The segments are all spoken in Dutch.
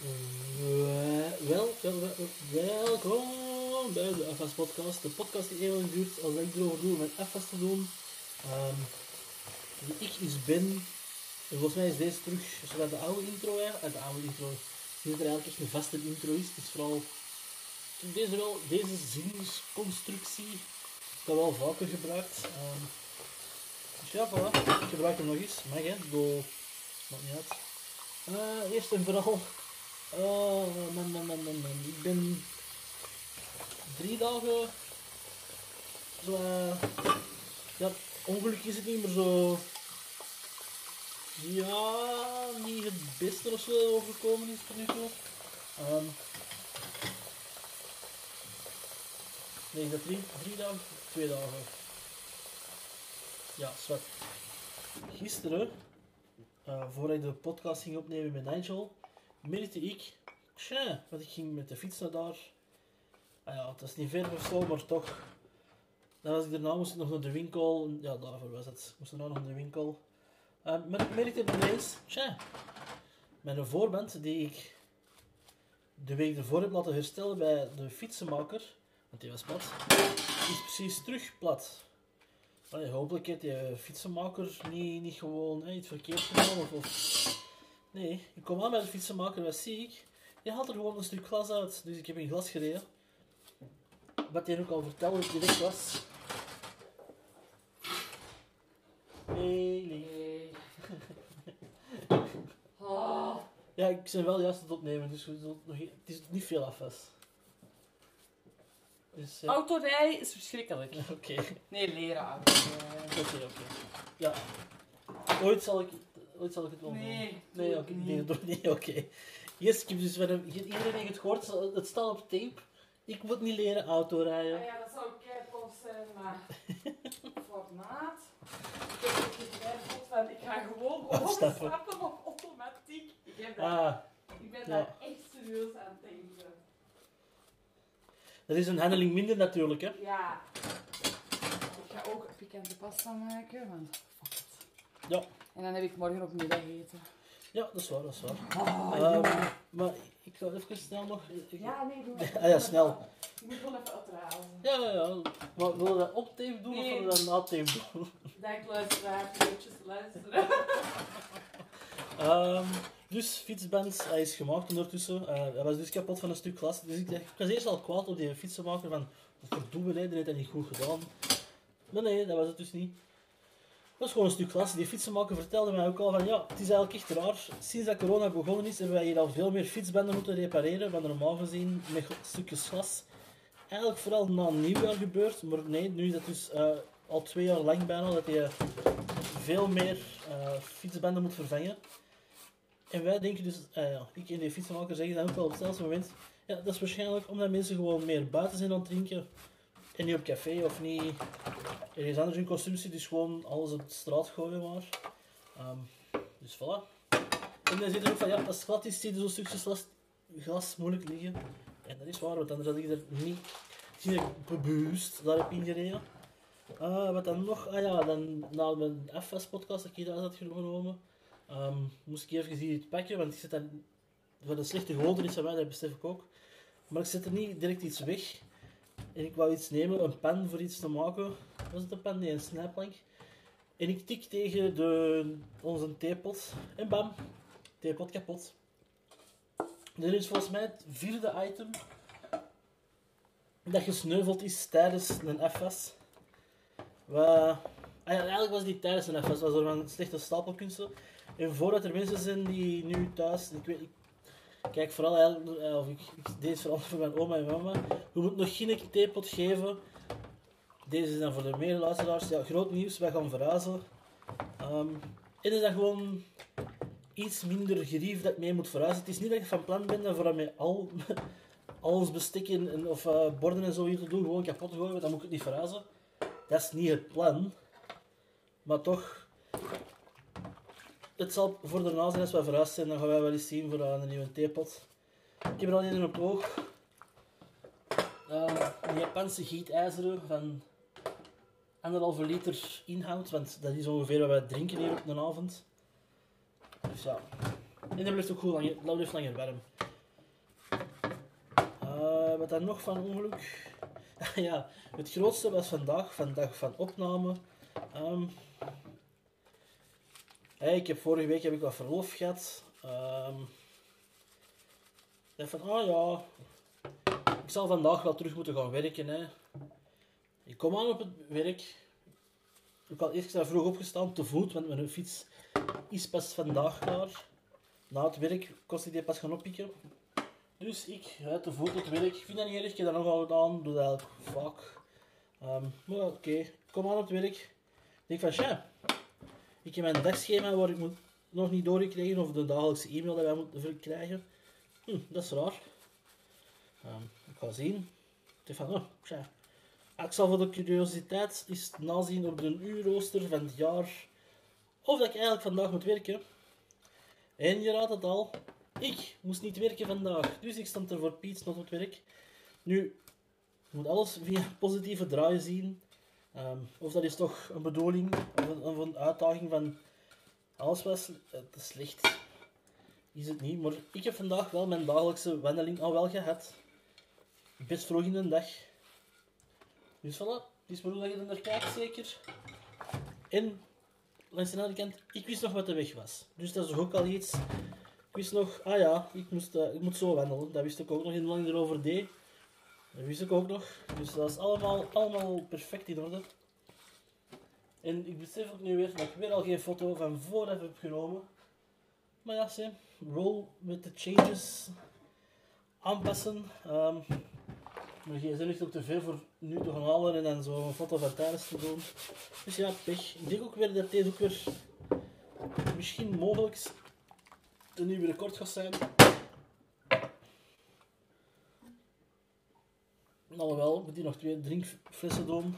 Wel, wel, wel, wel- welkom bij de FS Podcast. De podcast die even duurt als ik erover doe mijn FS te doen. Ehm die ik is Ben. En volgens mij is deze terug zoals de oude intro. En de oude intro. Dat er eigenlijk echt een vaste intro is. Is vooral deze, wel, deze zinsconstructie. Ik heb wel vaker gebruikt. Ehm dus ja, voilà. Ik gebruik hem nog eens. Mag hè? Go. Maakt niet uit. Eh, eerst en vooral. Oh, man, man, man, man, man. Ik ben drie dagen. Zo, eh, ja, ongeluk is het niet meer zo. Ja, niet het beste of zo overkomen is tot nu toe. Ehm nee, dat drie, drie dagen? Twee dagen. Ja, zwart. Gisteren, eh, voordat ik de podcast ging opnemen met Nigel, merkte ik, tja, want ik ging met de fiets naar daar. Ah ja, het is niet ver of zo, maar toch. Dan was ik daarna moest nog naar de winkel. Ja, daarvoor was het. Ik moest nog naar de winkel. Eh, maar ik merkte ineens, tja, een voorband die ik de week ervoor heb laten herstellen bij de fietsenmaker, want die was plat, is precies terug plat. Allee, hopelijk heeft die fietsenmaker niet, niet gewoon iets verkeerd gedaan. Of... Nee, ik kom aan bij de fietsenmaker, wat zie ik? Die haalt er gewoon een stuk glas uit. Dus ik heb in glas gereden. Wat hij ook al vertelde, direct was. Haley. Nee. Oh. Ja, ik ben wel juist aan het opnemen, dus nog, het is niet veel afwas. Dus ja, Autorij is verschrikkelijk. oké. Nee, leren. Oké, oké. Ja. Ooit zal ik, ooit zal ik het wel doen. Nee, Nee, oké. Nee, niet. oké. Yes, ik heb dus van een, iedereen heeft het gehoord, het staat op tape. Ik moet niet leren autorijden. Ah ja, dat zou keihard zijn, maar formaat. Ik heb ook getwijfeld van, ik ga gewoon Afstappen. overstappen op automatiek. Ik, heb dat, Ah, ik ben ja. daar echt serieus aan het denken. dat is een handeling minder natuurlijk, hè. Ja. Ik ga ook pikante pasta maken, want fuck it. Ja. En dan heb ik morgen ook middageten. Ja, dat is waar, dat is waar. Oh, Ehm, maar ik ga even snel nog... ik- Ja, nee, doe maar. Ah ja, snel. Ik moet gewoon even uitrazen. Ja, ja, ja. Maar willen we dat op tape doen Nee. of willen we dat na tape doen? Dank luisteraar, eventjes luisteren. Ehm, dus, fietsband, hij is gemaakt ondertussen. Eh, hij was dus kapot van een stuk glas. Dus ik, dacht- ik was eerst al kwaad op die fietsenmaker van... Verdoemen, hè, die heeft dat niet goed gedaan. Maar nee, dat was het dus niet. Was gewoon een stuk glas. Die fietsenmaker vertelde mij ook al van... Ja, het is eigenlijk echt raar. Sinds dat corona begonnen is, hebben wij hier al veel meer fietsbanden moeten repareren. Van normaal gezien met stukjes glas. Eigenlijk vooral na nieuwjaar gebeurd. Maar nee, nu is dat dus eh, al twee jaar lang bijna dat je veel meer eh, fietsbanden moet vervangen. En wij denken dus, eh, ja, ik en die fietsenmaker zeggen dan ook wel op hetzelfde moment. Ja, dat is waarschijnlijk omdat mensen gewoon meer buiten zijn aan het drinken. En niet op café of niet ergens anders in consumptie. Dus gewoon alles op de straat gooien maar. Ehm, dus voilà. En dan zit er ook van, ja, als het is, zie je zo'n stukjes glas, glas moeilijk liggen. En dat is waar, want anders had ik er niet, zie ik bewust daar heb ingereden. Ah, wat dan nog? Ah ja, dan na mijn FS-podcast dat ik hier had genomen, ehm, moest ik even hier iets pakken, want ik zet dan van een slechte gewoonte is van mij, dat besef ik ook. Maar ik zet er niet direct iets weg. En ik wou iets nemen, een pen voor iets te maken. Was het een pen? Nee, een snijplank. En ik tik tegen de, onze theepot. En bam, theepot kapot. Dit is volgens mij het vierde item dat gesneuveld is tijdens een FS. Wa- ah eigenlijk was die tijdens een FS, was er een slechte stapelkunsten. En voordat er mensen zijn die nu thuis, ik weet, kijk vooral eigenlijk, eh, of ik, ik deed vooral voor mijn oma en mama. We moeten nog geen theepot geven. Deze is dan voor de meer luisteraars. Ja, groot nieuws, wij gaan verhuizen. Ehm en is dat gewoon iets minder gerief dat ik mee moet verhuizen. Het is niet dat ik van plan ben dat voor met al alles bestek en, of eh, borden en zo hier te doen, gewoon kapot te gooien, dan moet ik het niet verhuizen. Dat is niet het plan. Maar toch, het zal voor daarna zijn als we verhuisd zijn, dan gaan wij wel eens zien voor eh, een nieuwe theepot. Ik heb er al een in op oog. Eh, een Japanse gietijzeren van anderhalve liter inhoud, want dat is ongeveer wat wij drinken hier op een avond. Dus ja. En dat blijft ook goed langer, dat blijft langer warm. wat dan nog van ongeluk? ja, het grootste was vandaag, vandaag van opname. Ehm, ik heb vorige week heb ik wat verlof gehad. Um, ik dacht van, ah ja, ik zal vandaag wel terug moeten gaan werken. Hè. Ik kom aan op het werk. Ik had eerst vroeg opgestaan, te voet, want mijn fiets is pas vandaag klaar. Na het werk kost ik die pas gaan oppikken. Dus ik, uit te voet het werk, ik vind dat niet erg, ik heb dat nogal gedaan, doe dat eigenlijk vaak. Um, maar oké, okay. kom aan op het werk. Ik denk van, ja, ik heb mijn dagschema waar ik moet nog niet doorgekregen, of de dagelijkse e-mail dat wij moeten krijgen. Hm, dat is raar. Um, ik ga zien. Ik van, oh, tja. Ik zal voor de curiositeit nazien op de uurrooster van het jaar of dat ik eigenlijk vandaag moet werken. En je raadt het al, ik moest niet werken vandaag. Dus ik stond er voor Piet nog op het werk. Nu, moet alles via positieve draaien zien. Um, of dat is toch een bedoeling of een, een uitdaging van alles uh, slecht. Is het niet, maar ik heb vandaag wel mijn dagelijkse wandeling al wel gehad. Best vroeg in de dag. Dus voilà, het is bedoeld dat je er kijkt zeker. En langs de andere kant, ik wist nog wat de weg was. Dus dat is ook al iets. Ik wist nog, ah ja, ik, moest, uh, ik moet zo wandelen. Dat wist ik ook nog in lang erover deed. Dat wist ik ook nog. Dus dat is allemaal, allemaal perfect in orde. En ik besef ook nu weer dat ik weer al geen foto van vooraf heb genomen. Maar ja, roll met de changes. Aanpassen. Um, mijn gsm ligt ook te veel voor nu te gaan halen en dan zo een foto van tijdens te doen. Dus ja, pech. Ik denk ook weer dat deze ook weer misschien mogelijk een nieuwe record gaat zijn. Alhoewel, moet die nog twee drinkflessen doen.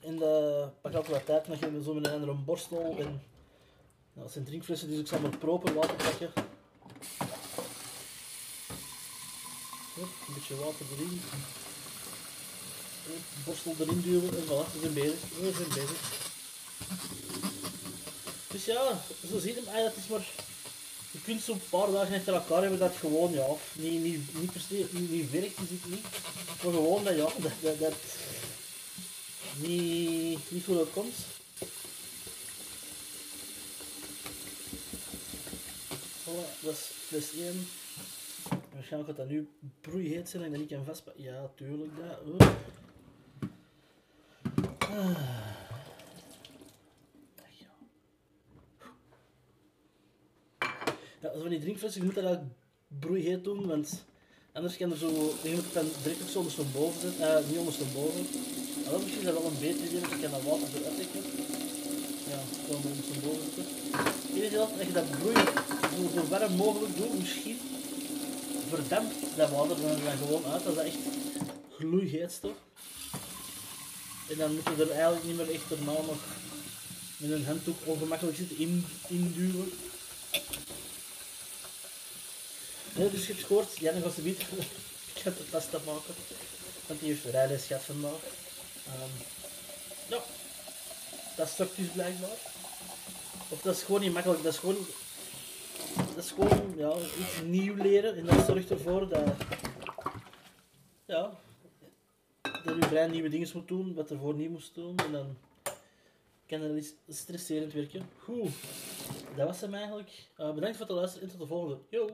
En dat pak altijd wat tijd, dan geven we zo met een borstel. En, nou, dat zijn drinkflessen, dus ik zal maar proper water pakken. Een beetje water erin. Hop, borstel erin duwen en voilà, we zijn bezig. We zijn bezig. Dus ja, zo ziet hem eigenlijk, het is maar... Kunt zo'n paar dagen achter elkaar hebben dat gewoon, ja, niet, niet, niet per se, niet, niet werkt, is het niet. Maar gewoon dat, ja, dat, dat, dat niet, niet dat komt. Voilà, dat is fles 1. Waarschijnlijk gaat dat nu broeiheet zijn en dat ik kan vastpakken. Ja, tuurlijk. Dat. Ah. Als die drinkflessen, je moet dat eigenlijk broeiheet doen, want anders kan er zo, je moet het dan direct ook zo ondersteboven zetten, uh, niet ondersteboven. Dan misschien dat wel een beter idee, want je kan dat water eruit trekken. Ja, gewoon ondersteboven zetten. Iedere keer dat je dat broeien zo, zo warm mogelijk doet, misschien verdampt dat water dan gewoon uit, dat is echt gloeiheetstof. En dan moeten we er eigenlijk niet meer echt normaal nog met een handdoek ongemakkelijk zitten in, induwen. Hebt gehoord, Janne gaat ze ik ga de test maken. Want die heeft rijles gehad vandaag. Um, ja, dat stokt dus blijkbaar. Of dat is gewoon niet makkelijk, dat is gewoon dat is gewoon ja, iets nieuw leren en dat zorgt ervoor dat, ja, dat je brein nieuwe dingen moet doen, wat ervoor niet moest doen. En dan kan dat stresserend werken. Goed, dat was hem eigenlijk. Uh, bedankt voor het luisteren en tot de volgende. Yo!